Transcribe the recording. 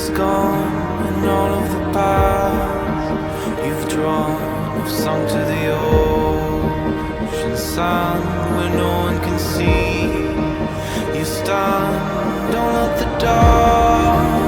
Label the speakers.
Speaker 1: is gone and all of the paths you've drawn have sunk to the ocean sun where no one can see. You stand, don't let the dark.